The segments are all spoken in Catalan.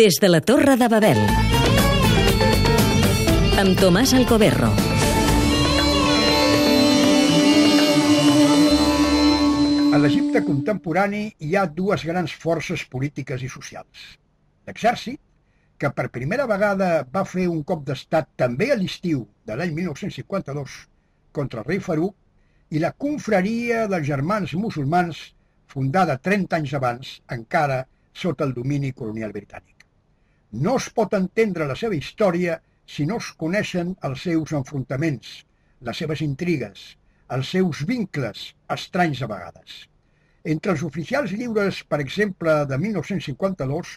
Des de la Torre de Babel. Amb Tomàs Alcoberro. A l'Egipte contemporani hi ha dues grans forces polítiques i socials. L'exèrcit, que per primera vegada va fer un cop d'estat també a l'estiu de l'any 1952 contra el rei Farouk, i la confraria dels germans musulmans fundada 30 anys abans, encara sota el domini colonial britànic. No es pot entendre la seva història si no es coneixen els seus enfrontaments, les seves intrigues, els seus vincles, estranys a vegades. Entre els oficials lliures, per exemple, de 1952,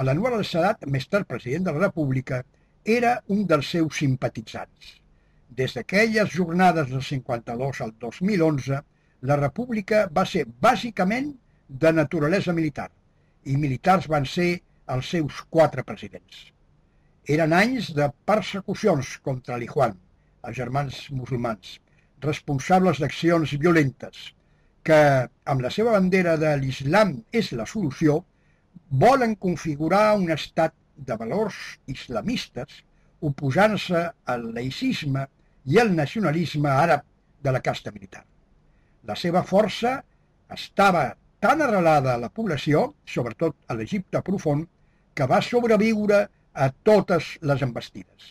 a l'Anwar al-Sadat, més tard president de la República, era un dels seus simpatitzants. Des d'aquelles jornades del 52 al 2011, la República va ser bàsicament de naturalesa militar i militars van ser els seus quatre presidents. Eren anys de persecucions contra l'Ijuan, els germans musulmans, responsables d'accions violentes, que, amb la seva bandera de l'islam és la solució, volen configurar un estat de valors islamistes oposant-se al laïcisme i al nacionalisme àrab de la casta militar. La seva força estava tan arrelada a la població, sobretot a l'Egipte profund, que va sobreviure a totes les embestides.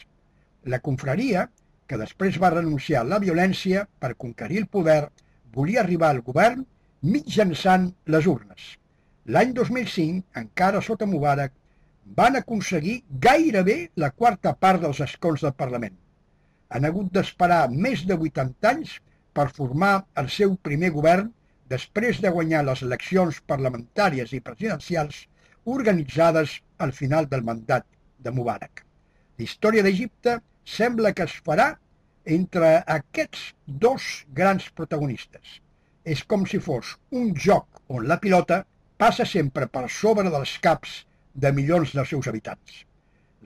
La confraria, que després va renunciar a la violència per conquerir el poder, volia arribar al govern mitjançant les urnes. L'any 2005, encara sota Mubarak, van aconseguir gairebé la quarta part dels escons del Parlament. Han hagut d'esperar més de 80 anys per formar el seu primer govern després de guanyar les eleccions parlamentàries i presidencials organitzades al final del mandat de Mubarak. La història d'Egipte sembla que es farà entre aquests dos grans protagonistes. És com si fos un joc on la pilota passa sempre per sobre dels caps de milions dels seus habitants.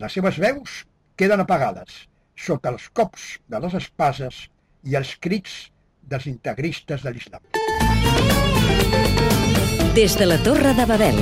Les seves veus queden apagades sota els cops de les espases i els crits dels integristes de l'islam. Des de la Torre de Babel.